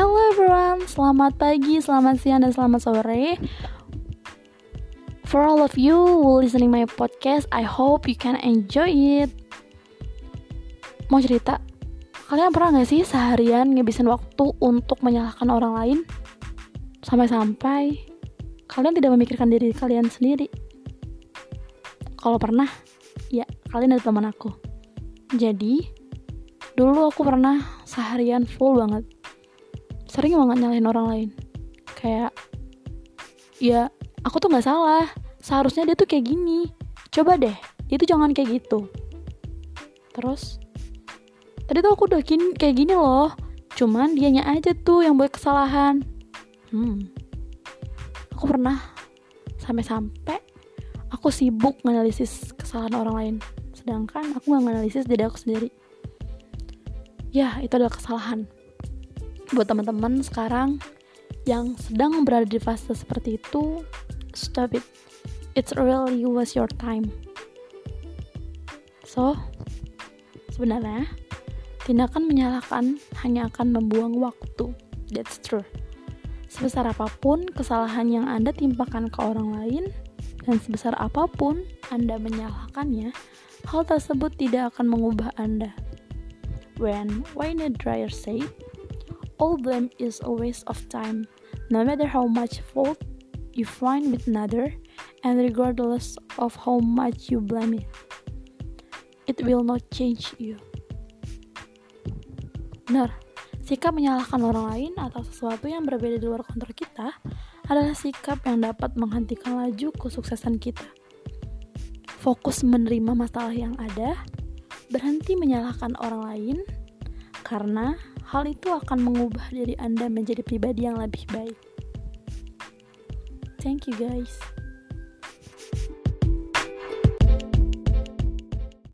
Hello everyone, selamat pagi, selamat siang, dan selamat sore. For all of you who listening my podcast, I hope you can enjoy it. Mau cerita? Kalian pernah gak sih seharian ngabisin waktu untuk menyalahkan orang lain? Sampai-sampai kalian tidak memikirkan diri kalian sendiri. Kalau pernah, ya kalian ada teman aku. Jadi, dulu aku pernah seharian full banget sering banget nyalahin orang lain. Kayak ya aku tuh nggak salah. Seharusnya dia tuh kayak gini. Coba deh itu jangan kayak gitu. Terus tadi tuh aku udah gini, kayak gini loh. Cuman dianya aja tuh yang buat kesalahan. Hmm. Aku pernah sampai-sampai aku sibuk nganalisis kesalahan orang lain. Sedangkan aku nggak nganalisis diri aku sendiri. Ya itu adalah kesalahan buat teman-teman sekarang yang sedang berada di fase seperti itu stop it. It's really was your time. So sebenarnya tindakan menyalahkan hanya akan membuang waktu. That's true. Sebesar apa pun kesalahan yang anda timpakan ke orang lain dan sebesar apa pun anda menyalahkannya hal tersebut tidak akan mengubah anda. When Wayne Dyer said, All blame is a waste of time, no matter how much fault you find with another, and regardless of how much you blame it, it will not change you. Benar, sikap menyalahkan orang lain atau sesuatu yang berbeda di luar kontrol kita adalah sikap yang dapat menghentikan laju kesuksesan kita. Fokus menerima masalah yang ada, berhenti menyalahkan orang lain karena hal itu akan mengubah diri Anda menjadi pribadi yang lebih baik. Thank you guys.